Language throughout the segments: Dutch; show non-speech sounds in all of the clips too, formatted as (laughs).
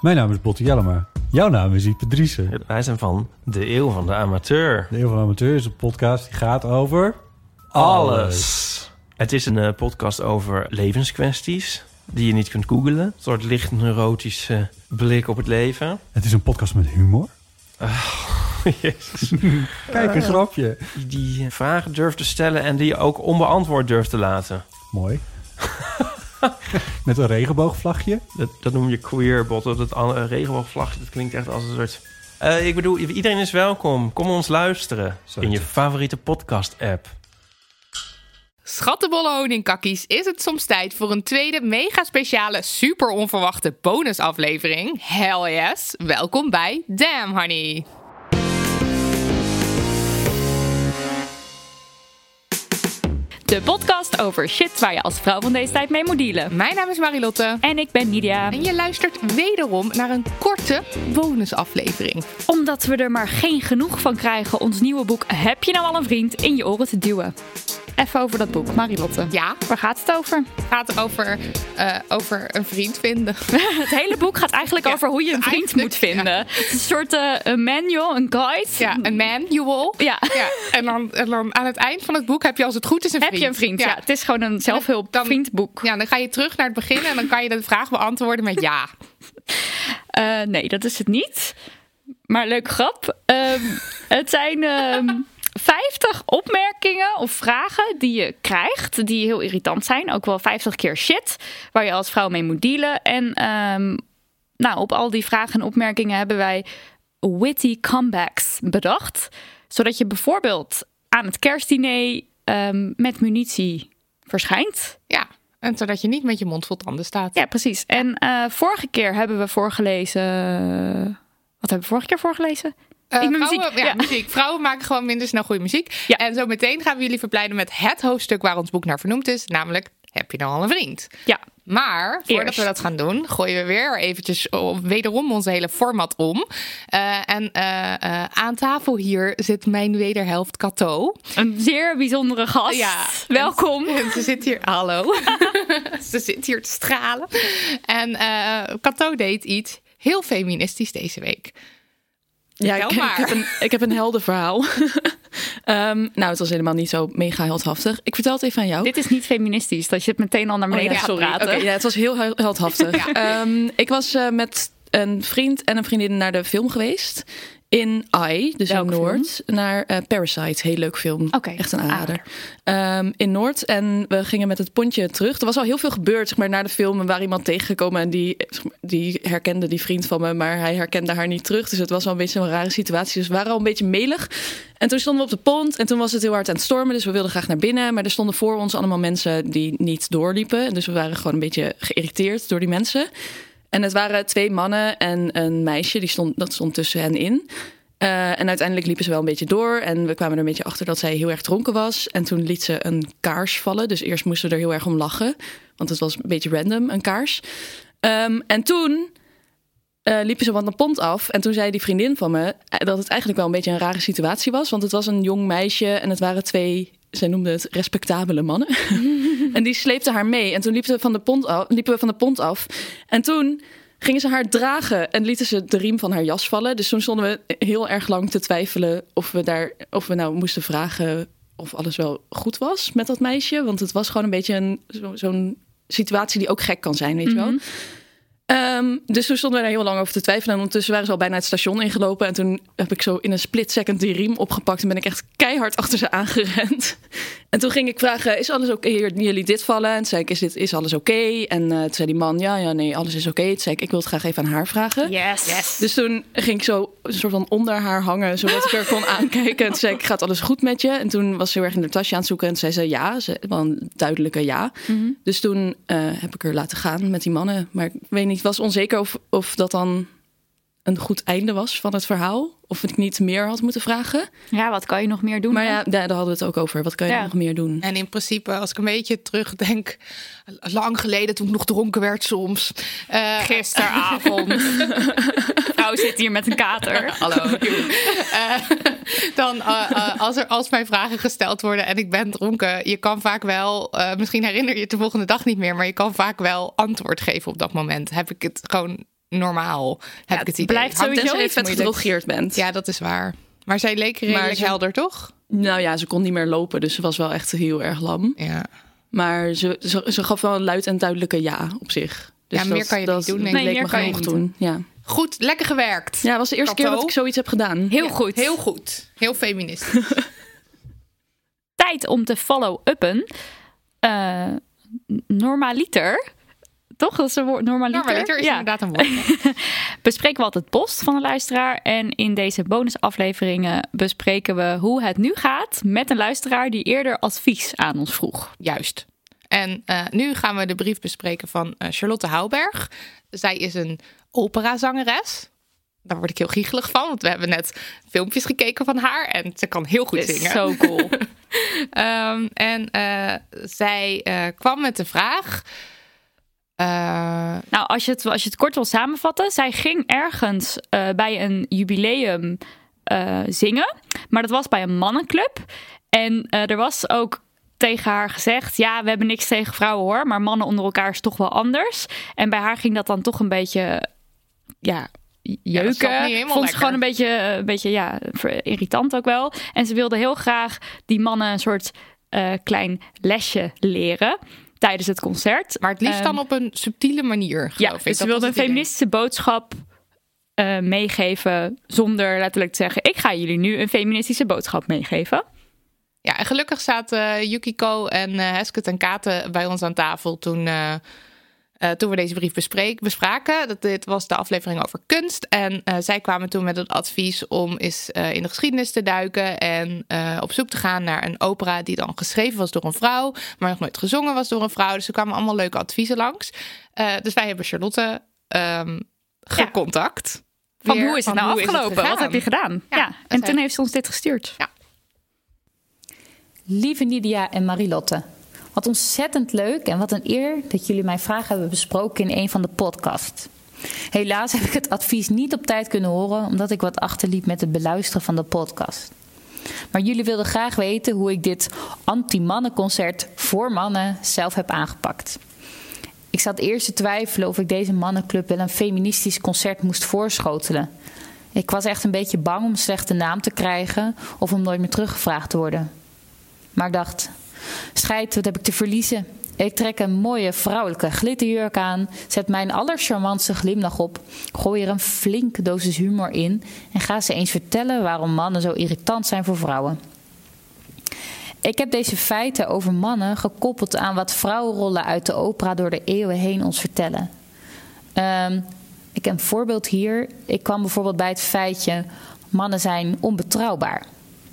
Mijn naam is Botte Jellema. Jouw naam is Ipe Driessen. Wij zijn van de Eeuw van de Amateur. De Eeuw van de Amateur is een podcast die gaat over... Alles. Het is een eh, podcast over levenskwesties die je niet kunt googlen. Een soort licht neurotische blik op het leven. Het is een podcast met humor. (laughs) Jezus. Kijk, een grapje. Die, die eh, vragen durft te stellen en die je ook onbeantwoord durft te laten. Mooi. (laughs) (laughs) met een regenboogvlagje. Dat, dat noem je queerbot. Dat het regenboogvlagje, dat klinkt echt als een soort... Eh, ik bedoel, iedereen is welkom. Kom ons luisteren in je favoriete podcast-app. Schattenbolle honingkakkies, is het soms tijd voor een tweede mega speciale, super onverwachte bonusaflevering? Hell yes! Welkom bij Damn Honey! De podcast over shit waar je als vrouw van deze tijd mee moet dealen. Mijn naam is Marilotte. En ik ben Nidia. En je luistert wederom naar een korte bonusaflevering. Omdat we er maar geen genoeg van krijgen ons nieuwe boek Heb je nou al een vriend in je oren te duwen. Even over dat boek, Marilotte. Ja, Waar gaat het over? het gaat over, eh, over een vriend vinden. (laughs) Het hele boek gaat eigenlijk Ja, over hoe je een vriend moet vinden. Het is een soort eh, een manual, een guide. Ja, een manual. Ja. Ja, en dan, en dan aan het eind van het boek heb je als het goed is een Heb vriend. je een vriend? Ja. het is gewoon een zelfhulp Dan- vriendboek. Ja, dan ga je terug naar het begin en dan kan je de vraag beantwoorden met ja. (laughs) Eh, nee, dat is het niet. Maar leuke grap. Ehm, het zijn ehm 50 opmerkingen of vragen die je krijgt, die heel irritant zijn. Ook wel 50 keer shit, waar je als vrouw mee moet dealen. En ehm, nou, op al die vragen en opmerkingen hebben wij witty comebacks bedacht. Zodat je bijvoorbeeld aan het kerstdiner ehm, met munitie verschijnt. Ja, en zodat je niet met je mond vol tanden staat. Ja, precies. En eh, vorige keer hebben we voorgelezen. Wat hebben we vorige keer voorgelezen? Eh, vrouwen, muziek, ja, ja. muziek. Vrouwen maken gewoon minder snel goede muziek. Ja. En zo meteen gaan we jullie verblijden met het hoofdstuk waar ons boek naar vernoemd is. Namelijk, heb je nou al een vriend? Ja, Maar voordat Eerst. we dat gaan doen, gooien we weer eventjes wederom onze hele format om. Eh, en eh, aan tafel hier zit mijn wederhelft Cato. een zeer bijzondere gast. Ja. Welkom. En ze zit hier, hallo. (laughs) ze zit hier te stralen. En Cato deed iets heel feministisch deze week. Ja, ik, heb een, ik heb een helder verhaal. (laughs) Ehm, nou, het was helemaal niet zo mega heldhaftig. Ik vertel het even aan jou. Dit is niet feministisch, dat je het meteen al naar beneden Oh, ja, praten. Ja, het was heel hel- heldhaftig. (laughs) Ehm, ik was eh, met een vriend en een vriendin naar de film geweest. In AI, dus Welke in Noord. Naar eh, Parasite. Heel leuk film. Echt een aanrader. Ehm, in Noord. En we gingen met het pontje terug. Er was al heel veel gebeurd zeg maar, na de film. En waar iemand tegengekomen. En die, maar, die herkende die vriend van me. Maar hij herkende haar niet terug. Dus het was wel een beetje een rare situatie. Dus we waren al een beetje melig. En toen stonden we op de pont. En toen was het heel hard aan het stormen. Dus we wilden graag naar binnen. Maar er stonden voor ons allemaal mensen die niet doorliepen. Dus we waren gewoon een beetje geïrriteerd door die mensen. En het waren twee mannen en een meisje. Die stond, dat stond tussen hen in. Eh, en uiteindelijk liepen ze wel een beetje door. En we kwamen er een beetje achter dat zij heel erg dronken was. En toen liet ze een kaars vallen. Dus eerst moesten we er heel erg om lachen. Want het was een beetje random, een kaars. Ehm, en toen eh, liepen ze van de pont af. En toen zei die vriendin van me eh, dat het eigenlijk wel een beetje een rare situatie was. Want het was een jong meisje en het waren twee, zij noemde het respectabele mannen. (laughs) en die sleepten haar mee. En toen liepen we van de pont af. Liepen we van de pont af. En toen gingen ze haar dragen en lieten ze de riem van haar jas vallen. Dus toen stonden we heel erg lang te twijfelen of we, daar, of we nou moesten vragen of alles wel goed was met dat meisje. Want het was gewoon een beetje zo- zo'n situatie die ook gek kan zijn, weet je wel. Ehm, dus toen stonden we daar heel lang over te twijfelen. En ondertussen waren ze al bijna het station ingelopen. En toen heb ik zo in een split second die riem opgepakt. En ben ik echt keihard achter ze aangerend. En toen ging ik vragen, is alles oké? Hier jullie dit vallen? En toen zei ik, is, dit, is alles oké? En eh, toen zei die man, ja, ja, nee, alles is oké. Toen zei ik, ik wil het graag even aan haar vragen. Yes. Dus toen ging ik zo een soort van onder haar hangen, zodat ik er kon (laughs) aankijken. En toen zei ik, gaat alles goed met je? En toen was ze heel erg in haar tasje aan het zoeken. En toen zei ze, ja, ze, wel een duidelijke ja. Dus toen eh, heb ik er laten gaan met die mannen. Maar ik weet niet, was onzeker of, of dat dan een goed einde was van het verhaal. Of ik niet meer had moeten vragen. Ja, wat kan je nog meer doen? Maar ja, daar, daar hadden we het ook over. Wat kan je Ja. nog meer doen? En in principe, als ik een beetje terugdenk, lang geleden toen ik nog dronken werd soms. eh, Gisteravond. (laughs) Vrouw zit hier met een kater. (laughs) Hallo. Eh, dan, eh, als, er, als mij vragen gesteld worden en ik ben dronken, je kan vaak wel, eh, misschien herinner je het de volgende dag niet meer, maar je kan vaak wel antwoord geven op dat moment. Heb ik het gewoon normaal? Heb ik het idee? blijft Hangt- sowieso moeilijk. gedrogeerd bent. Ja, dat is waar. Maar zij leek redelijk Maar ze- helder, toch? Nou ja, ze kon niet meer lopen, dus ze was wel echt heel erg lam. Ja. Maar ze, ze, ze gaf wel een luid en duidelijke ja op zich. Dus Ja, meer dat- kan je dat niet doen, Nee, leek meer me kan je niet toen. Ja. Goed, lekker gewerkt. ja, was de eerste keer dat ik zoiets heb gedaan. Heel Ja, goed. Heel goed. Heel feministisch. (laughs) Tijd om te follow-uppen. Eh normaliter. Toch? Dat is een woord. Normaliter. Normaliter is ja. inderdaad een woord. (laughs) bespreken we altijd post van de luisteraar. En in deze bonusafleveringen bespreken we hoe het nu gaat met een luisteraar die eerder advies aan ons vroeg. Juist. En eh, nu gaan we de brief bespreken van eh, Charlotte Houberg. Zij is een operazangeres. Daar word ik heel giechelig van, want we hebben net filmpjes gekeken van haar en ze kan heel goed zingen. zo cool. (laughs) Ehm, en eh, zij kwam met de vraag. Eh, nou, als je, het, als je het kort wil samenvatten. Zij ging ergens eh, bij een jubileum eh, zingen. Maar dat was bij een mannenclub. En er was ook tegen haar gezegd: Ja, we hebben niks tegen vrouwen hoor. Maar mannen onder elkaar is toch wel anders. En bij haar ging dat dan toch een beetje. Ja, jeuken. Vond ze lekker. gewoon een beetje, een beetje ja, irritant ook wel. En ze wilde heel graag die mannen een soort klein lesje leren tijdens het concert. maar het liefst Ehm, dan op een subtiele manier, ja, geloof ik. dus ze wilde een idee. feministische boodschap eh, meegeven zonder letterlijk te zeggen: ik ga jullie nu een feministische boodschap meegeven. Ja, en gelukkig zaten Yukiko en eh Hesket en Kate bij ons aan tafel toen, eh, toen we deze brief bespreek, bespraken. Dat, dit was de aflevering over kunst. En eh, zij kwamen toen met het advies om eens eh, in de geschiedenis te duiken en eh, op zoek te gaan naar een opera die dan geschreven was door een vrouw, maar nog nooit gezongen was door een vrouw. Dus er kwamen allemaal leuke adviezen langs. Eh, dus wij hebben Charlotte ehm gecontact. Van Weer hoe is het nou het afgelopen? Wat heb je gedaan? Ja, Ja, en toen heeft ze ons dit gestuurd. Lieve Nidia en Marilotte, wat ontzettend leuk en wat een eer dat jullie mijn vraag hebben besproken in een van de podcasts. Helaas heb ik het advies niet op tijd kunnen horen, omdat ik wat achterliep met het beluisteren van de podcast. Maar jullie wilden graag weten hoe ik dit anti-mannenconcert voor mannen zelf heb aangepakt. Ik zat eerst te twijfelen of ik deze mannenclub wel een feministisch concert moest voorschotelen. Ik was echt een beetje bang om een slechte naam te krijgen of om nooit meer teruggevraagd te worden. Maar ik dacht, scheid, wat heb ik te verliezen? Ik trek een mooie vrouwelijke glitterjurk aan, zet mijn allercharmantste glimlach op, gooi er een flinke dosis humor in en ga ze eens vertellen waarom mannen zo irritant zijn voor vrouwen. Ik heb deze feiten over mannen gekoppeld aan wat vrouwenrollen uit de opera door de eeuwen heen ons vertellen. Ehm, ik heb een voorbeeld hier. Ik kwam bijvoorbeeld bij het feitje: mannen zijn onbetrouwbaar.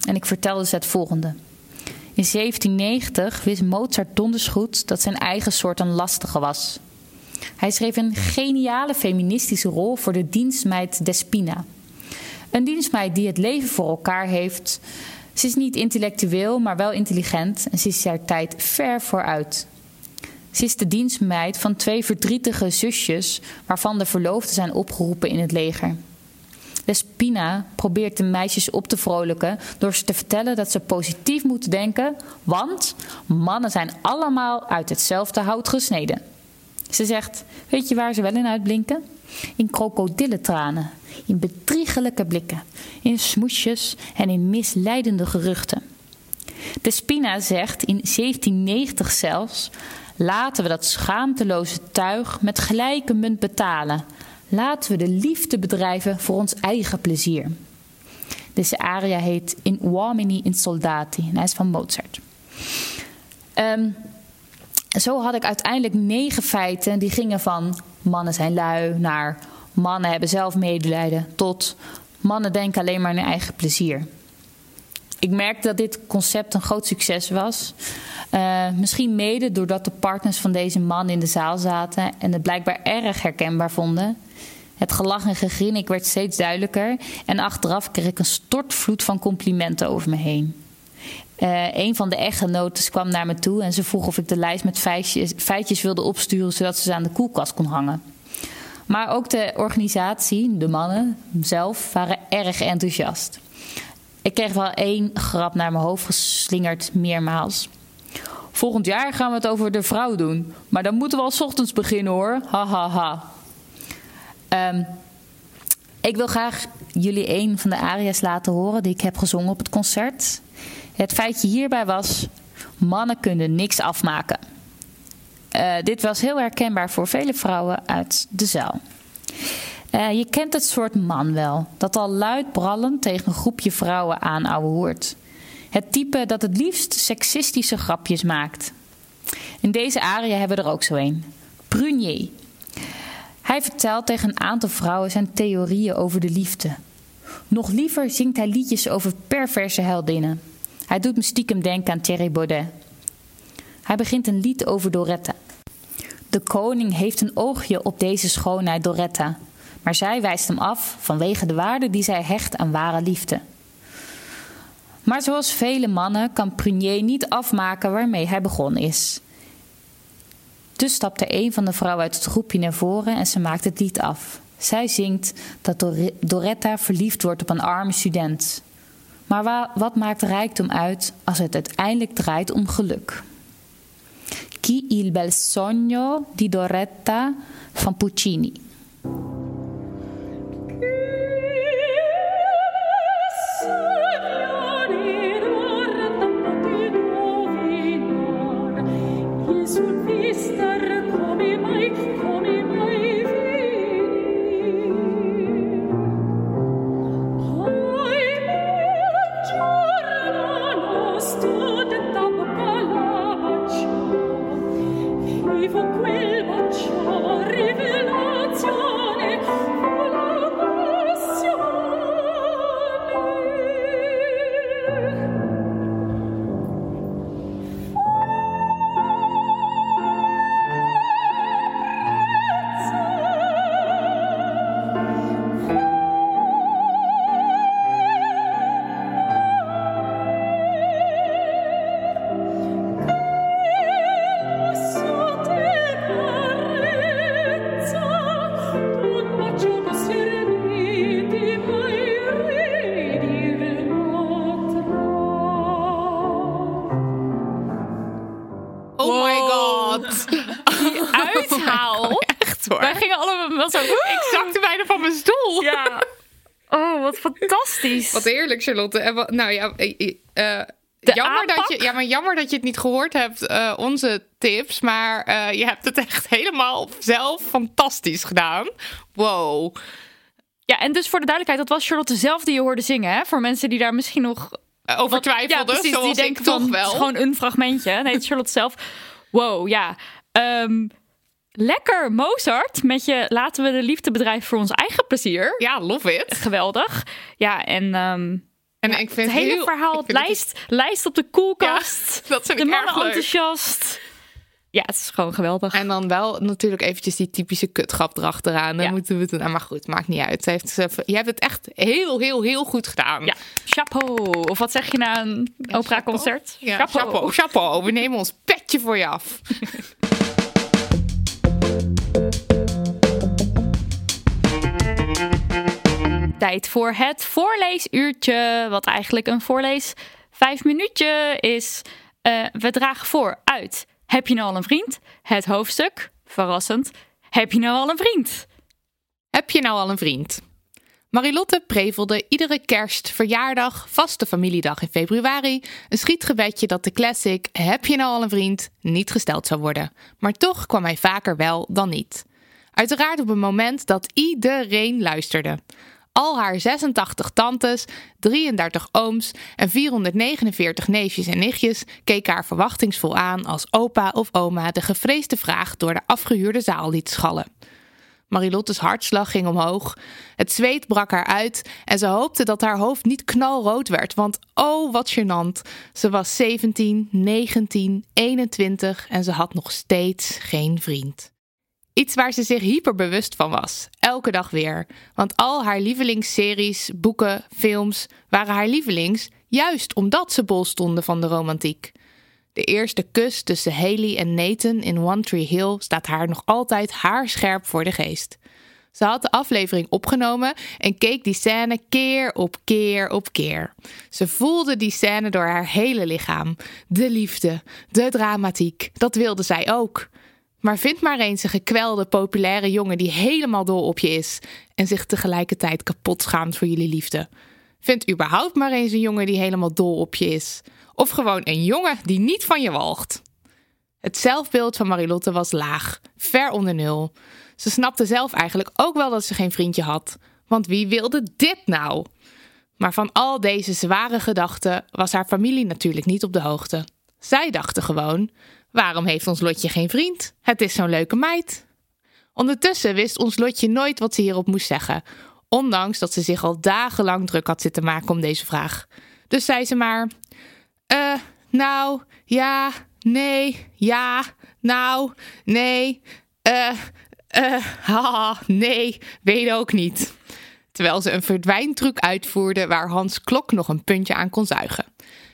En ik vertelde ze het volgende. In 1790 wist Mozart donders goed dat zijn eigen soort een lastige was. Hij schreef een geniale feministische rol voor de dienstmeid Despina. Een dienstmeid die het leven voor elkaar heeft. Ze is niet intellectueel, maar wel intelligent en ze is haar tijd ver vooruit. Ze is de dienstmeid van twee verdrietige zusjes, waarvan de verloofden zijn opgeroepen in het leger. Despina probeert de meisjes op te vrolijken door ze te vertellen dat ze positief moeten denken, want mannen zijn allemaal uit hetzelfde hout gesneden. Ze zegt: Weet je waar ze wel in uitblinken? In krokodillentranen, in bedriegelijke blikken, in smoesjes en in misleidende geruchten. Despina zegt in 1790 zelfs: Laten we dat schaamteloze tuig met gelijke munt betalen. Laten we de liefde bedrijven voor ons eigen plezier. Deze aria heet In Uomini in Soldati en hij is van Mozart. Ehm, zo had ik uiteindelijk negen feiten die gingen van mannen zijn lui naar mannen hebben zelf medelijden tot mannen denken alleen maar aan hun eigen plezier. Ik merkte dat dit concept een groot succes was. Uh, misschien mede doordat de partners van deze man in de zaal zaten en het blijkbaar erg herkenbaar vonden. Het gelach en gegrinnik werd steeds duidelijker en achteraf kreeg ik een stortvloed van complimenten over me heen. Uh, een van de echtgenoten kwam naar me toe en ze vroeg of ik de lijst met feitjes, feitjes wilde opsturen zodat ze ze aan de koelkast kon hangen. Maar ook de organisatie, de mannen zelf, waren erg enthousiast. Ik kreeg wel één grap naar mijn hoofd geslingerd, meermaals. Volgend jaar gaan we het over de vrouw doen. Maar dan moeten we al ochtends beginnen hoor. Ha ha ha. Um, ik wil graag jullie een van de aria's laten horen die ik heb gezongen op het concert. Het feitje hierbij was: mannen kunnen niks afmaken. Uh, dit was heel herkenbaar voor vele vrouwen uit de zaal. Uh, je kent het soort man wel, dat al luid brallend tegen een groepje vrouwen aan hoort. Het type dat het liefst seksistische grapjes maakt. In deze aria hebben we er ook zo een. Prunier. Hij vertelt tegen een aantal vrouwen zijn theorieën over de liefde. Nog liever zingt hij liedjes over perverse heldinnen. Hij doet me stiekem denken aan Thierry Baudet. Hij begint een lied over Doretta. De koning heeft een oogje op deze schoonheid Doretta, maar zij wijst hem af vanwege de waarde die zij hecht aan ware liefde. Maar zoals vele mannen kan Prunier niet afmaken waarmee hij begonnen is. Dus stapte een van de vrouwen uit het groepje naar voren en ze maakt het lied af. Zij zingt dat Doretta verliefd wordt op een arme student. Maar wat maakt rijkdom uit als het uiteindelijk draait om geluk? Chi il bel sogno di Doretta van Puccini. Fantastisch. Wat heerlijk, Charlotte. En wat, nou ja, De jammer, dat je, ja, maar jammer dat je het niet gehoord hebt, onze tips. Maar je hebt het echt helemaal zelf fantastisch gedaan. Wow. Ja, en dus voor de duidelijkheid, dat was Charlotte zelf die je hoorde zingen, hè? Voor mensen die daar misschien nog... Over ja, twijfelden, precies, die zoals denken ik toch van, wel. het is gewoon een fragmentje. Nee, Charlotte zelf. Wow, ja. Ehm, lekker Mozart met je laten we de liefde bedrijven voor ons eigen plezier. Ja, love it. Geweldig. Ja, en ehm, En ik vind het hele heel- verhaal, het lijst, lijst op de koelkast. Ja, (laughs) dat vind de ik mannen erg leuk. enthousiast. Ja, het is gewoon geweldig. En dan wel natuurlijk eventjes die typische kutgrap erachteraan. Dan Ja. moeten we het... nou, Maar goed, maakt niet uit. Ze heeft, je hebt het echt heel, heel, heel goed gedaan. Ja, chapeau. Of wat zeg je na een opera-concert? Ja, chapeau. chapeau. We nemen ons petje voor je af. (laughs) Tijd voor het voorleesuurtje. Wat eigenlijk een voorlees vijf minuutje is. Eh, we dragen voor uit. Heb je nou al een vriend? Het hoofdstuk. Verrassend. Heb je nou al een vriend? Heb je nou al een vriend? Marilotte prevelde iedere kerst, verjaardag, vaste familiedag in februari een schietgebedje dat de classic heb je nou al een vriend niet gesteld zou worden. Maar toch kwam hij vaker wel dan niet. Uiteraard op een moment dat iedereen luisterde. Al haar 86 tantes, 33 ooms en 449 neefjes en nichtjes keken haar verwachtingsvol aan als opa of oma de gevreesde vraag door de afgehuurde zaal liet schallen. Marilotte's hartslag ging omhoog. Het zweet brak haar uit en ze hoopte dat haar hoofd niet knalrood werd, want oh wat gênant. Ze was 17, 19, 21 en ze had nog steeds geen vriend. Iets waar ze zich hyperbewust van was, elke dag weer. Want al haar lievelingsseries, boeken, films waren haar lievelings, juist omdat ze bol stonden van de romantiek. De eerste kus tussen Haley en Nathan in One Tree Hill staat haar nog altijd haarscherp voor de geest. Ze had de aflevering opgenomen en keek die scène keer op keer op keer. Ze voelde die scène door haar hele lichaam. De liefde, de dramatiek, dat wilde zij ook. Maar vind maar eens een gekwelde, populaire jongen die helemaal dol op je is en zich tegelijkertijd kapot schaamt voor jullie liefde. Vind überhaupt maar eens een jongen die helemaal dol op je is. Of gewoon een jongen die niet van je walgt. Het zelfbeeld van Marilotte was laag, ver onder nul. Ze snapte zelf eigenlijk ook wel dat ze geen vriendje had. Want wie wilde dit nou? Maar van al deze zware gedachten was haar familie natuurlijk niet op de hoogte. Zij dachten gewoon: waarom heeft ons Lotje geen vriend? Het is zo'n leuke meid. Ondertussen wist ons Lotje nooit wat ze hierop moest zeggen, ondanks dat ze zich al dagenlang druk had zitten maken om deze vraag. Dus zei ze maar: eh, nou, ja, nee, ja, nou, nee, eh, eh, haha, nee, weet ook niet. Terwijl ze een verdwijntruc uitvoerde waar Hans Klok nog een puntje aan kon zuigen.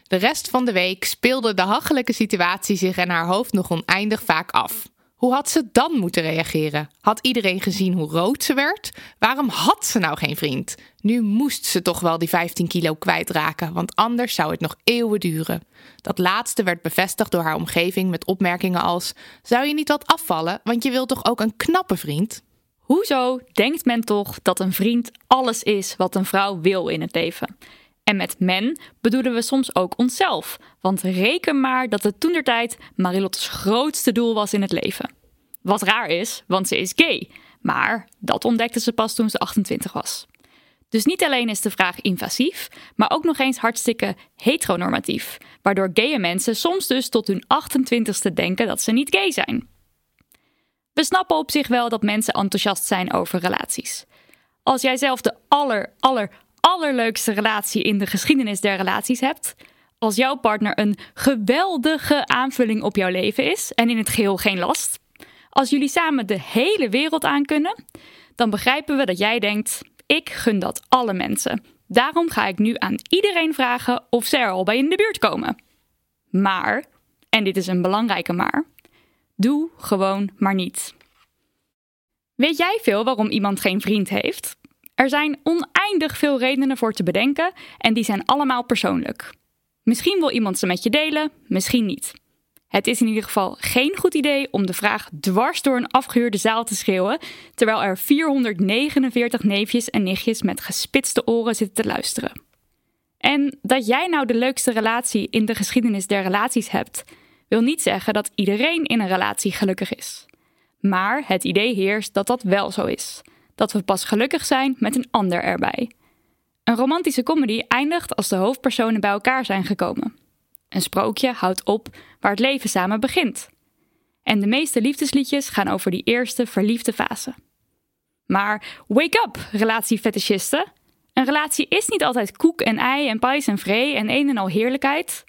De rest van de week speelde de hachelijke situatie zich in haar hoofd nog oneindig vaak af. Hoe had ze dan moeten reageren? Had iedereen gezien hoe rood ze werd? Waarom had ze nou geen vriend? Nu moest ze toch wel die 15 kilo kwijtraken, want anders zou het nog eeuwen duren. Dat laatste werd bevestigd door haar omgeving met opmerkingen als: Zou je niet wat afvallen, want je wilt toch ook een knappe vriend? Hoezo denkt men toch dat een vriend alles is wat een vrouw wil in het leven? En met men bedoelen we soms ook onszelf. Want reken maar dat het toentertijd Marilotte's grootste doel was in het leven. Wat raar is, want ze is gay. Maar dat ontdekte ze pas toen ze 28 was. Dus niet alleen is de vraag invasief, maar ook nog eens hartstikke heteronormatief. Waardoor gaye mensen soms dus tot hun 28ste denken dat ze niet gay zijn. We snappen op zich wel dat mensen enthousiast zijn over relaties. Als jij zelf de aller, aller, allerleukste relatie in de geschiedenis der relaties hebt, als jouw partner een geweldige aanvulling op jouw leven is en in het geheel geen last, als jullie samen de hele wereld aan kunnen, dan begrijpen we dat jij denkt: ik gun dat alle mensen. Daarom ga ik nu aan iedereen vragen of ze er al bij in de buurt komen. Maar, en dit is een belangrijke maar, doe gewoon maar niet. Weet jij veel waarom iemand geen vriend heeft? Er zijn oneindig veel redenen voor te bedenken en die zijn allemaal persoonlijk. Misschien wil iemand ze met je delen, misschien niet. Het is in ieder geval geen goed idee om de vraag dwars door een afgehuurde zaal te schreeuwen, terwijl er 449 neefjes en nichtjes met gespitste oren zitten te luisteren. En dat jij nou de leukste relatie in de geschiedenis der relaties hebt, wil niet zeggen dat iedereen in een relatie gelukkig is. Maar het idee heerst dat dat wel zo is dat we pas gelukkig zijn met een ander erbij. Een romantische comedy eindigt als de hoofdpersonen bij elkaar zijn gekomen. Een sprookje houdt op waar het leven samen begint. En de meeste liefdesliedjes gaan over die eerste verliefde fase. Maar wake up, relatiefetischisten! Een relatie is niet altijd koek en ei en pais en vree en een en al heerlijkheid.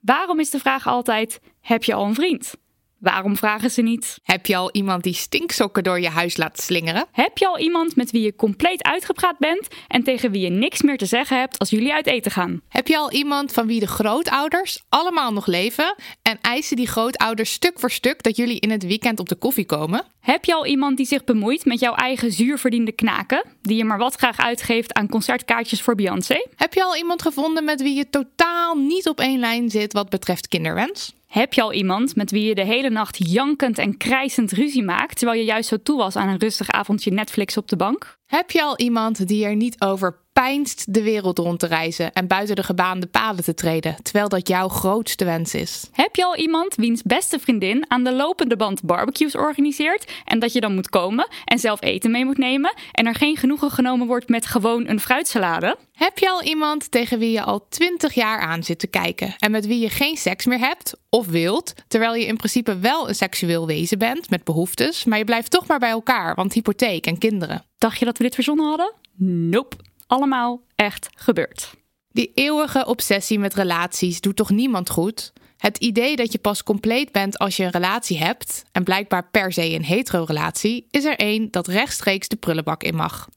Waarom is de vraag altijd: heb je al een vriend? Waarom vragen ze niet? Heb je al iemand die stinksokken door je huis laat slingeren? Heb je al iemand met wie je compleet uitgepraat bent en tegen wie je niks meer te zeggen hebt als jullie uit eten gaan? Heb je al iemand van wie de grootouders allemaal nog leven en eisen die grootouders stuk voor stuk dat jullie in het weekend op de koffie komen? Heb je al iemand die zich bemoeit met jouw eigen zuurverdiende knaken, die je maar wat graag uitgeeft aan concertkaartjes voor Beyoncé? Heb je al iemand gevonden met wie je totaal niet op één lijn zit wat betreft kinderwens? Heb je al iemand met wie je de hele nacht jankend en krijsend ruzie maakt, terwijl je juist zo toe was aan een rustig avondje Netflix op de bank? Heb je al iemand die er niet over pijnst de wereld rond te reizen en buiten de gebaande paden te treden, terwijl dat jouw grootste wens is? Heb je al iemand wiens beste vriendin aan de lopende band barbecues organiseert en dat je dan moet komen en zelf eten mee moet nemen en er geen genoegen genomen wordt met gewoon een fruitsalade? Heb je al iemand tegen wie je al twintig jaar aan zit te kijken en met wie je geen seks meer hebt of wilt, terwijl je in principe wel een seksueel wezen bent met behoeftes, maar je blijft toch maar bij elkaar, want hypotheek en kinderen? Dacht je dat we dit verzonnen hadden? Nope. Allemaal echt gebeurd. Die eeuwige obsessie met relaties doet toch niemand goed? Het idee dat je pas compleet bent als je een relatie hebt, en blijkbaar per se een hetero-relatie, is er één dat rechtstreeks de prullenbak in mag.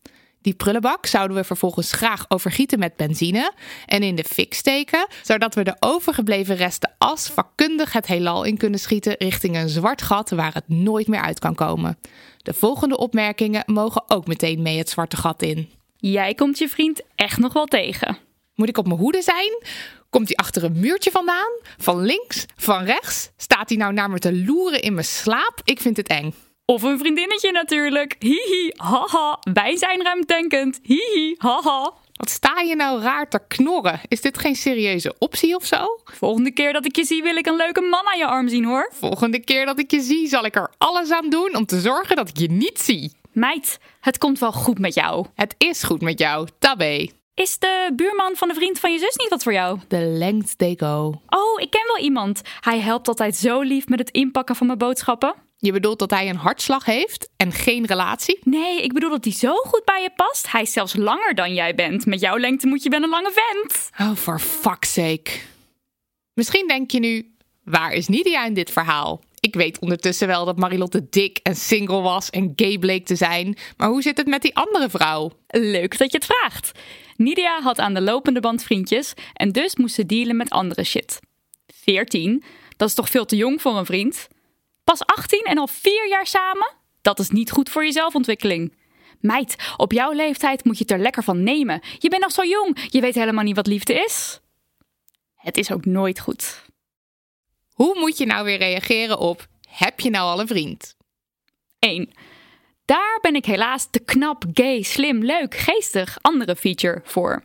Die prullenbak zouden we vervolgens graag overgieten met benzine en in de fik steken, zodat we de overgebleven resten as vakkundig het heelal in kunnen schieten richting een zwart gat waar het nooit meer uit kan komen. De volgende opmerkingen mogen ook meteen mee het zwarte gat in. Jij komt je vriend echt nog wel tegen. Moet ik op mijn hoede zijn? Komt hij achter een muurtje vandaan? Van links? Van rechts? Staat hij nou naar me te loeren in mijn slaap? Ik vind het eng. Of een vriendinnetje natuurlijk. Hihi, haha. Wij zijn ruimdenkend. Hihi, haha. Wat sta je nou raar te knorren? Is dit geen serieuze optie of zo? Volgende keer dat ik je zie, wil ik een leuke man aan je arm zien hoor. Volgende keer dat ik je zie, zal ik er alles aan doen om te zorgen dat ik je niet zie. Meid, het komt wel goed met jou. Het is goed met jou, tabé. Is de buurman van de vriend van je zus niet wat voor jou? The length they go. Oh, ik ken wel iemand. Hij helpt altijd zo lief met het inpakken van mijn boodschappen. Je bedoelt dat hij een hartslag heeft en geen relatie? Nee, ik bedoel dat hij zo goed bij je past. Hij is zelfs langer dan jij bent. Met jouw lengte moet je wel een lange vent. Oh, for fuck's sake. Misschien denk je nu, waar is Nidia in dit verhaal? Ik weet ondertussen wel dat Marilotte dik en single was en gay bleek te zijn. Maar hoe zit het met die andere vrouw? Leuk dat je het vraagt. Nidia had aan de lopende band vriendjes en dus moest ze dealen met andere shit. 14, dat is toch veel te jong voor een vriend? Pas 18 en al vier jaar samen? Dat is niet goed voor je zelfontwikkeling. Meid, op jouw leeftijd moet je het er lekker van nemen. Je bent nog zo jong, je weet helemaal niet wat liefde is. Het is ook nooit goed. Hoe moet je nou weer reageren op heb je nou al een vriend? 1. Daar ben ik helaas te knap, gay, slim, leuk, geestig, andere feature voor.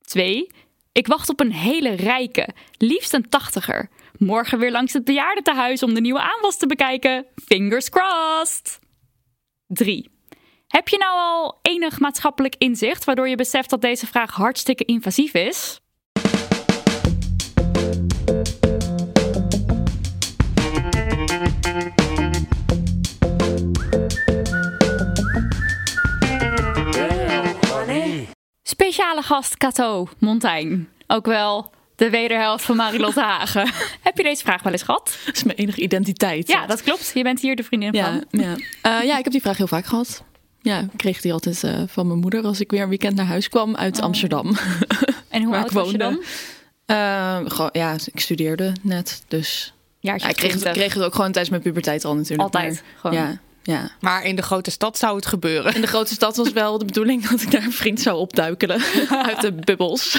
2. Ik wacht op een hele rijke, liefst een tachtiger. Morgen weer langs het bejaardentehuis om de nieuwe aanwas te bekijken. Fingers crossed! 3. Heb je nou al enig maatschappelijk inzicht waardoor je beseft dat deze vraag hartstikke invasief is? Speciale gast Cato Montaigne. Ook wel de wederhelft van Marilotte (laughs) Hagen. Heb je deze vraag wel eens gehad? Dat is mijn enige identiteit. Ja, dat klopt. Je bent hier de vriendin ja, van. ja. Eh, ja, ik heb die vraag heel vaak gehad. Ja, ik kreeg die altijd eh, van mijn moeder als ik weer een weekend naar huis kwam uit Amsterdam. (laughs) En hoe Waar oud ik was je dan? Gewoon, ja, ik studeerde net, dus ja, ik kreeg het, 20. kreeg het ook gewoon tijdens mijn puberteit al natuurlijk. Altijd. maar- Gewoon. Ja, ja. Maar in de grote stad zou het gebeuren. In de grote stad was wel de bedoeling dat ik daar een vriend zou opduikelen (laughs) uit de bubbels. (laughs)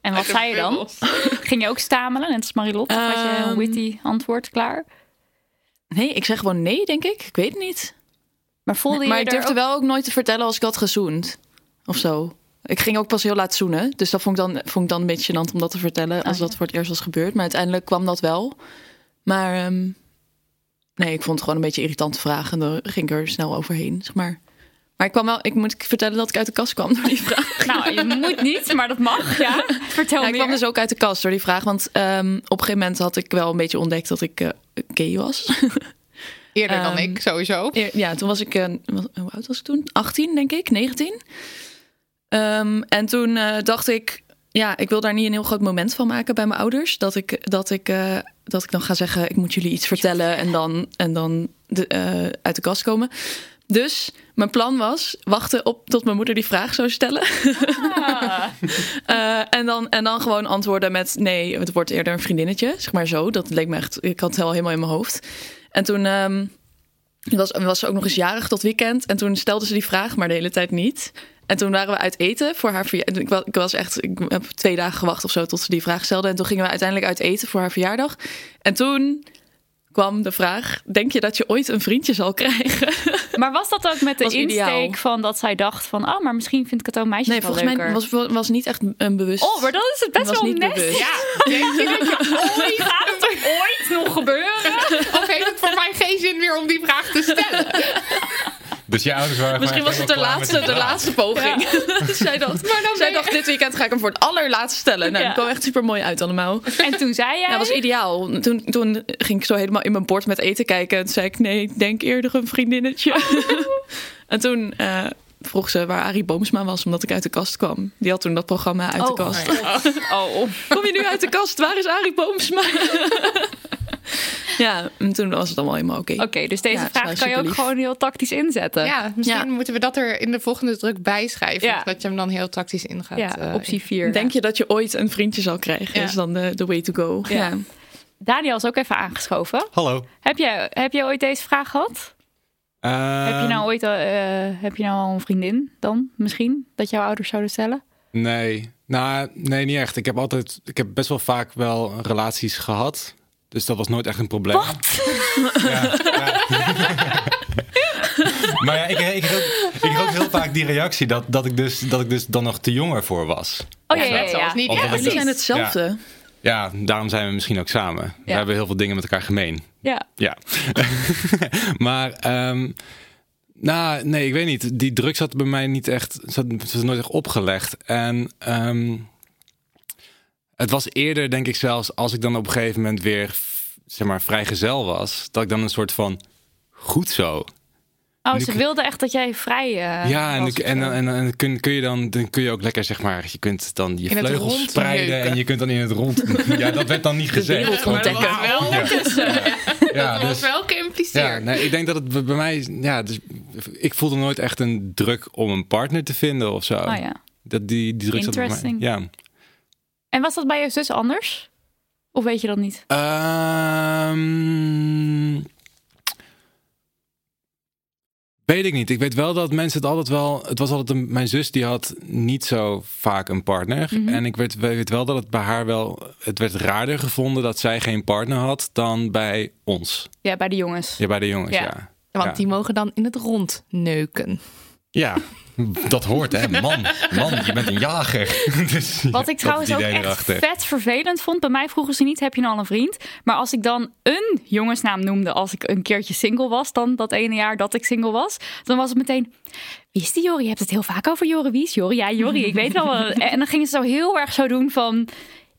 En wat zei je dan? (laughs) Ging je ook stamelen, net als Marilotte? Of had je een Ehm. witty antwoord klaar? Nee, ik zeg gewoon nee, denk ik. Ik weet het niet. Maar voelde je maar ik durfde ook- wel ook nooit te vertellen als ik had gezoend. Of zo. Ik ging ook pas heel laat zoenen. Dus dat vond ik dan, vond ik dan een beetje gênant om dat te vertellen. Als Oh, ja. dat voor het eerst was gebeurd. Maar uiteindelijk kwam dat wel. Maar ehm, nee, ik vond het gewoon een beetje een irritante vraag. En daar ging ik er snel overheen, zeg maar. Maar ik kwam wel, ik moet vertellen dat ik uit de kast kwam door die vraag. (laughs) Nou, je moet niet, maar dat mag. Ja. Vertel Ja, ik meer. kwam dus ook uit de kast door die vraag. Want ehm, op een gegeven moment had ik wel een beetje ontdekt dat ik eh, gay was. (laughs) Eerder dan Ehm, ik, sowieso. Ja, Ja, toen was ik, wat- hoe oud was ik toen? 18, denk ik, 19. Ehm, en toen eh, dacht ik, ja, ik wil daar niet een heel groot moment van maken bij mijn ouders. Dat ik, dat ik, eh, dat ik dan ga zeggen, ik moet jullie iets vertellen en dan, en dan de, eh, uit de kast komen. Dus mijn plan was wachten op tot mijn moeder die vraag zou stellen. Ah. (laughs) Eh, en, dan, en dan gewoon antwoorden met nee, het wordt eerder een vriendinnetje. Zeg maar zo. Dat leek me echt, ik had het wel helemaal in mijn hoofd. En toen, Die was, was ook nog eens jarig tot weekend. En toen stelde ze die vraag, maar de hele tijd niet. En toen waren we uit eten voor haar verjaardag. Ik, wa- ik was echt, ik heb twee dagen gewacht of zo tot ze die vraag stelde. En toen gingen we uiteindelijk uit eten voor haar verjaardag. En toen kwam de vraag: Denk je dat je ooit een vriendje zal krijgen? (laughs) Maar was dat ook met de Was insteek ideaal. van dat zij dacht van... oh, maar misschien vind ik het ook meisjes Nee, wel volgens leuker. mij was, was niet echt een bewust. Oh, maar dan is het best was wel niet nest. bewust. Ja, denk je dat je (laughs) ooit... Gaat het er ooit nog gebeuren? Of heeft het voor mij geen zin meer om die vraag te stellen? Dus je ouders waren Misschien was het de laatste, de laatste poging. (laughs) zij dacht, zij ben je- dacht, dit weekend ga ik hem voor het allerlaatste stellen. Nou, Ja. dat kwam echt super mooi uit allemaal. En toen zei jij... Ja, dat was ideaal. Toen, toen ging ik zo helemaal in mijn bord met eten kijken. En toen zei ik, nee, denk eerder een vriendinnetje. (laughs) en toen eh, vroeg ze waar Arie Boomsma was, omdat ik uit de kast kwam. Die had toen dat programma uit de kast. (laughs) Oh, Kom je nu uit de kast? Waar is Arie Boomsma? Ja, en toen was het allemaal helemaal oké. Oké, dus deze Ja, vraag kan je ook gewoon heel tactisch inzetten. Ja, misschien Ja. moeten we dat er in de volgende druk bijschrijven. Ja. Dat je hem dan heel tactisch ingaat. Ja, eh, optie 4. Denk je dat je ooit een vriendje zal krijgen? Ja. Is dan de, de way to go. Ja. Ja. Daniel is ook even aangeschoven. Hallo. Heb jij, heb jij ooit deze vraag gehad? heb je Ehm, nou ooit al, eh, heb je nou al een vriendin dan misschien? Dat jouw ouders zouden stellen? Nee. Nou, nee, niet echt. Ik heb altijd, ik heb best wel vaak wel relaties gehad. Dus dat was nooit echt een probleem. Wat? Ja, ja. (laughs) maar ja, ik, ik, ik kreeg ook heel vaak die reactie dat, dat, ik dus, dat ik dus dan nog te jong ervoor was. Oh ja, ja, ja. niet. Of Ja, Jullie zijn hetzelfde. Ja, daarom zijn we misschien ook samen. We hebben heel veel dingen met elkaar gemeen. Ja. Ja. (laughs) maar, ehm, nou, nee, ik weet niet. Die druk zat bij mij niet echt, zat, zat nooit echt opgelegd. En ehm, het was eerder, denk ik zelfs, als ik dan op een gegeven moment weer, zeg maar, vrijgezel was, dat ik dan een soort van, goed zo. Oh, Nu ze kun- wilde echt dat jij vrij eh, ja, en, en, en, en, en kun, kun je dan, dan kun je ook lekker, zeg maar, je kunt dan je In vleugels spreiden neuken. en je kunt dan in het rond. (laughs) ja, dat werd dan niet gezegd. Want dat was- wel (laughs) Ja, ja, dat was dus, wel geïmpliceerd. ja, nee, ik denk dat het bij mij, ja, dus, ik voelde nooit echt een druk om een partner te vinden of zo. Oh, ja. Dat die, die druk zat bij mij. Interesting. Ja. En was dat bij je zus anders? Of weet je dat niet? Ehm, weet ik niet. Ik weet wel dat mensen het altijd wel. Het was altijd een, mijn zus die had niet zo vaak een partner. Mhm. En ik weet, weet wel dat het bij haar wel. Het werd raarder gevonden dat zij geen partner had dan bij ons. Ja, bij de jongens. Ja, bij de jongens. Ja. Ja. Want Ja. die mogen dan in het rond neuken. Ja, (laughs) dat hoort hè. Man, man, je bent een jager. (laughs) dus, Wat ik trouwens ook echt erachter. vet vervelend vond. Bij mij vroegen ze niet, heb je nou al een vriend? Maar als ik dan een jongensnaam noemde als ik een keertje single was... dan dat ene jaar dat ik single was... dan was het meteen... Wie is die Jori? Je hebt het heel vaak over Jori. Wie is Jori? Ja, Jori, ik weet wel. wel. (laughs) En dan gingen ze zo heel erg zo doen van...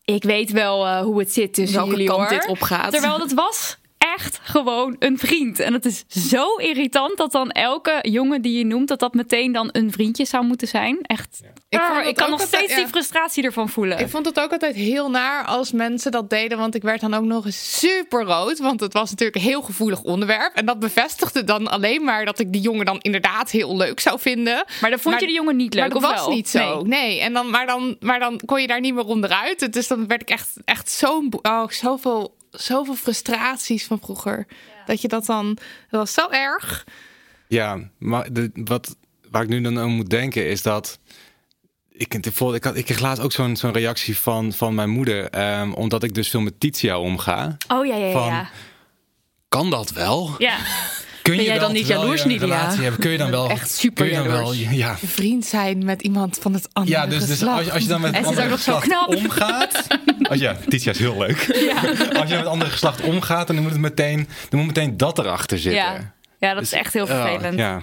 Ik weet wel eh, hoe het zit tussen Welke jullie kant hoor. dit opgaat. Terwijl dat was echt gewoon een vriend. En het is zo irritant dat dan elke jongen die je noemt... dat dat meteen dan een vriendje zou moeten zijn. Echt, Ik Ah, ik, dat kan nog altijd- steeds ja. die frustratie ervan voelen. Ik vond het ook altijd heel naar als mensen dat deden. Want ik werd dan ook nog eens super rood. Want het was natuurlijk een heel gevoelig onderwerp. En dat bevestigde dan alleen maar dat ik die jongen dan inderdaad heel leuk zou vinden. Maar dan vond Maar- je de jongen niet leuk, maar dat of was wel? niet zo. Nee. Nee. En dan, maar, dan, maar dan kon je daar niet meer onderuit. Dus dan werd ik echt, echt zo'n... Oh, zoveel, zoveel frustraties van vroeger. Dat je dat dan... Dat was zo erg. Ja, maar de, wat, waar ik nu dan aan moet denken is dat. Ik, ik, ik, had, ik kreeg laatst ook zo'n zo'n reactie van, van mijn moeder. ehm, omdat ik dus veel met Titia omga. Oh ja, ja, ja. Van- ja. Kan dat wel? ja. (laughs) Kun Ben jij wel, dan niet jaloers, je relatie hebt, kun je dan wel. Echt super kun je dan wel, ja, Vriend zijn met iemand van het andere ja, dus, dus geslacht. als, je- als je dan met het andere geslacht knap. omgaat. Als, ja, Titia is heel leuk. (laughs) Als je met het andere geslacht omgaat, dan moet het meteen, dan moet meteen dat erachter zitten. Ja. ja, dat is echt heel Ah, vervelend. ja.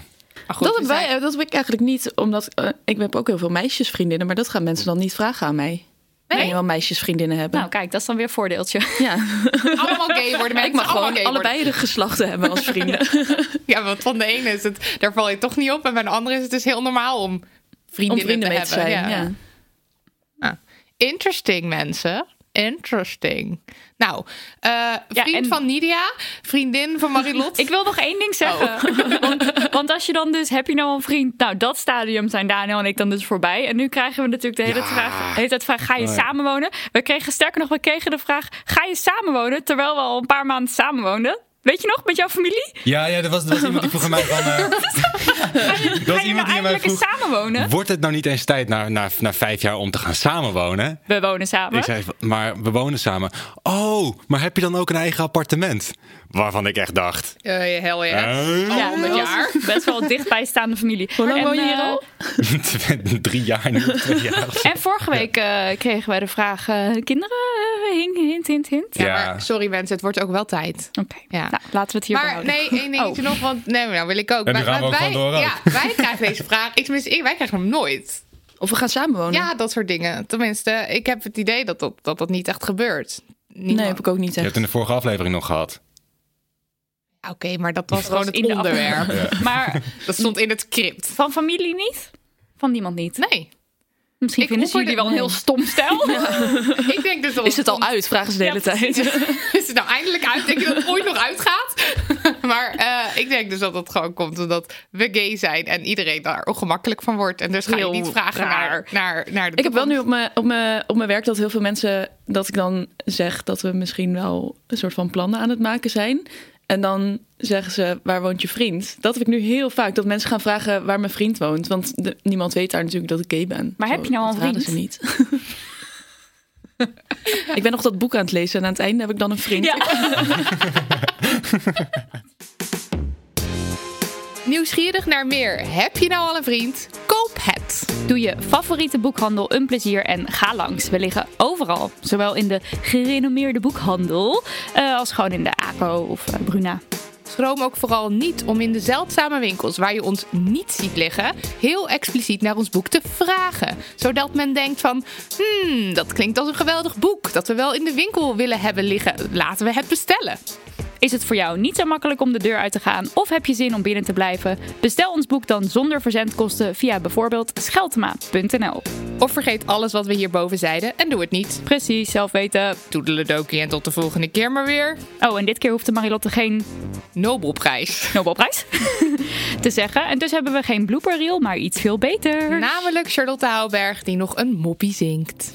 Goed, dat, heb wij, dat heb ik eigenlijk niet, omdat eh, ik heb ook heel veel meisjesvriendinnen, maar dat gaan mensen dan niet vragen aan mij. Nee? En wel meisjesvriendinnen hebben. Nou, kijk, dat is dan weer een voordeeltje. ja. (laughs) allemaal gay worden. ik mag gewoon allebei de geslachten hebben als vrienden. (laughs) Ja, want van de ene is het, daar val je toch niet op. En bij de andere is het dus heel normaal om Om vriendinnen vrienden te hebben. zijn. ja. Ja. Interesting, mensen. Interesting. Nou, eh, vriend en- van Nidia, vriendin van Marilot. (laughs) Ik wil nog één ding zeggen. (laughs) Want, want als je dan dus, heb je nou een vriend? Nou, dat stadium zijn Daniel en ik dan dus voorbij. En nu krijgen we natuurlijk de hele, Ja. vraag, de hele tijd vraag, ga je Oh ja. samenwonen? We kregen sterker nog, we kregen de vraag, ga je samenwonen? Terwijl we al een paar maanden samenwoonden. Weet je nog, met jouw familie? Ja, ja, er was, er was iemand die vroeg aan mij van... (laughs) eh, er was (laughs) Ga je iemand nou die aan mij vroeg... samenwonen? Wordt het nou niet eens tijd na, na, na vijf jaar om te gaan samenwonen? We wonen samen. Ik zei, maar we wonen samen. Oh, maar heb je dan ook een eigen appartement? Waarvan ik echt dacht... Uh, hel ja. eh, ja, honderd dat was jaar. Best wel een dichtbijstaande familie. Hoe lang En, woon je hier eh, al? (laughs) drie jaar nu. Twee jaar. En vorige week eh, kregen wij de vraag: eh, kinderen? hint, hint, hint. Ja, Ja. maar sorry mensen, het wordt ook wel tijd. Oké, Ja. Nou, laten we het hier Maar behouden. nee, één dingetje nog, want nee, nou wil ik ook. En Maar- gaan we maar ook wij, ook. Ja, wij (laughs) krijgen deze vraag. Ik, tenminste, ik, wij krijgen hem nooit. Of we gaan samenwonen? Ja, dat soort dingen. Tenminste, ik heb het idee dat dat, dat, dat niet echt gebeurt. Niemand- Nee, heb ik ook niet Je hebt echt. in de vorige aflevering nog gehad. Oké, maar dat was gewoon was het onderwerp. Maar (laughs) Dat stond in het script. van familie niet? Van niemand niet? Nee. Misschien Ik vinden ze jullie wel een heel stom stel. (laughs) Ik denk dus dat Is het al uit? Vragen ze de hele tijd. (laughs) Is het nou eindelijk uit? Denk je dat het ooit nog uitgaat? (laughs) maar eh, ik denk dus dat het gewoon komt omdat we gay zijn en iedereen daar ongemakkelijk van wordt. En dus ga je Heel niet vragen raar. naar, naar, naar de Ik heb wel nu op mijn, op, mijn, op mijn werk dat heel veel mensen... dat ik dan zeg dat we misschien wel een soort van plannen aan het maken zijn. En dan zeggen ze, waar woont je vriend? Dat heb ik nu heel vaak, dat mensen gaan vragen waar mijn vriend woont. Want de- niemand weet daar natuurlijk dat ik gay ben. Maar heb je nou dat een vriend? Ze niet. (laughs) ik ben nog dat boek aan het lezen en aan het einde heb ik dan een vriend. Ja. (laughs) Nieuwsgierig naar meer. Heb je nou al een vriend? Koop het. Doe je favoriete boekhandel een plezier en ga langs. We liggen overal. Zowel in de gerenommeerde boekhandel eh, als gewoon in de ACO of eh, Bruna. Schroom ook vooral niet om in de zeldzame winkels waar je ons niet ziet liggen, heel expliciet naar ons boek te vragen. Zodat men denkt van, hmm, dat klinkt als een geweldig boek dat we wel in de winkel willen hebben liggen. Laten we het bestellen. Is het voor jou niet zo makkelijk om de deur uit te gaan of heb je zin om binnen te blijven? Bestel ons boek dan zonder verzendkosten via bijvoorbeeld scheltema.nl. Of vergeet alles wat we hierboven zeiden en doe het niet. Precies, zelf weten. Toedeledokie en tot de volgende keer maar weer. Oh, en dit keer hoefde Marilotte geen Nobelprijs. Nobelprijs (laughs) te zeggen. En dus hebben we geen blooper reel, maar iets veel beter. Namelijk Charlotte Houwberg die nog een moppie zingt.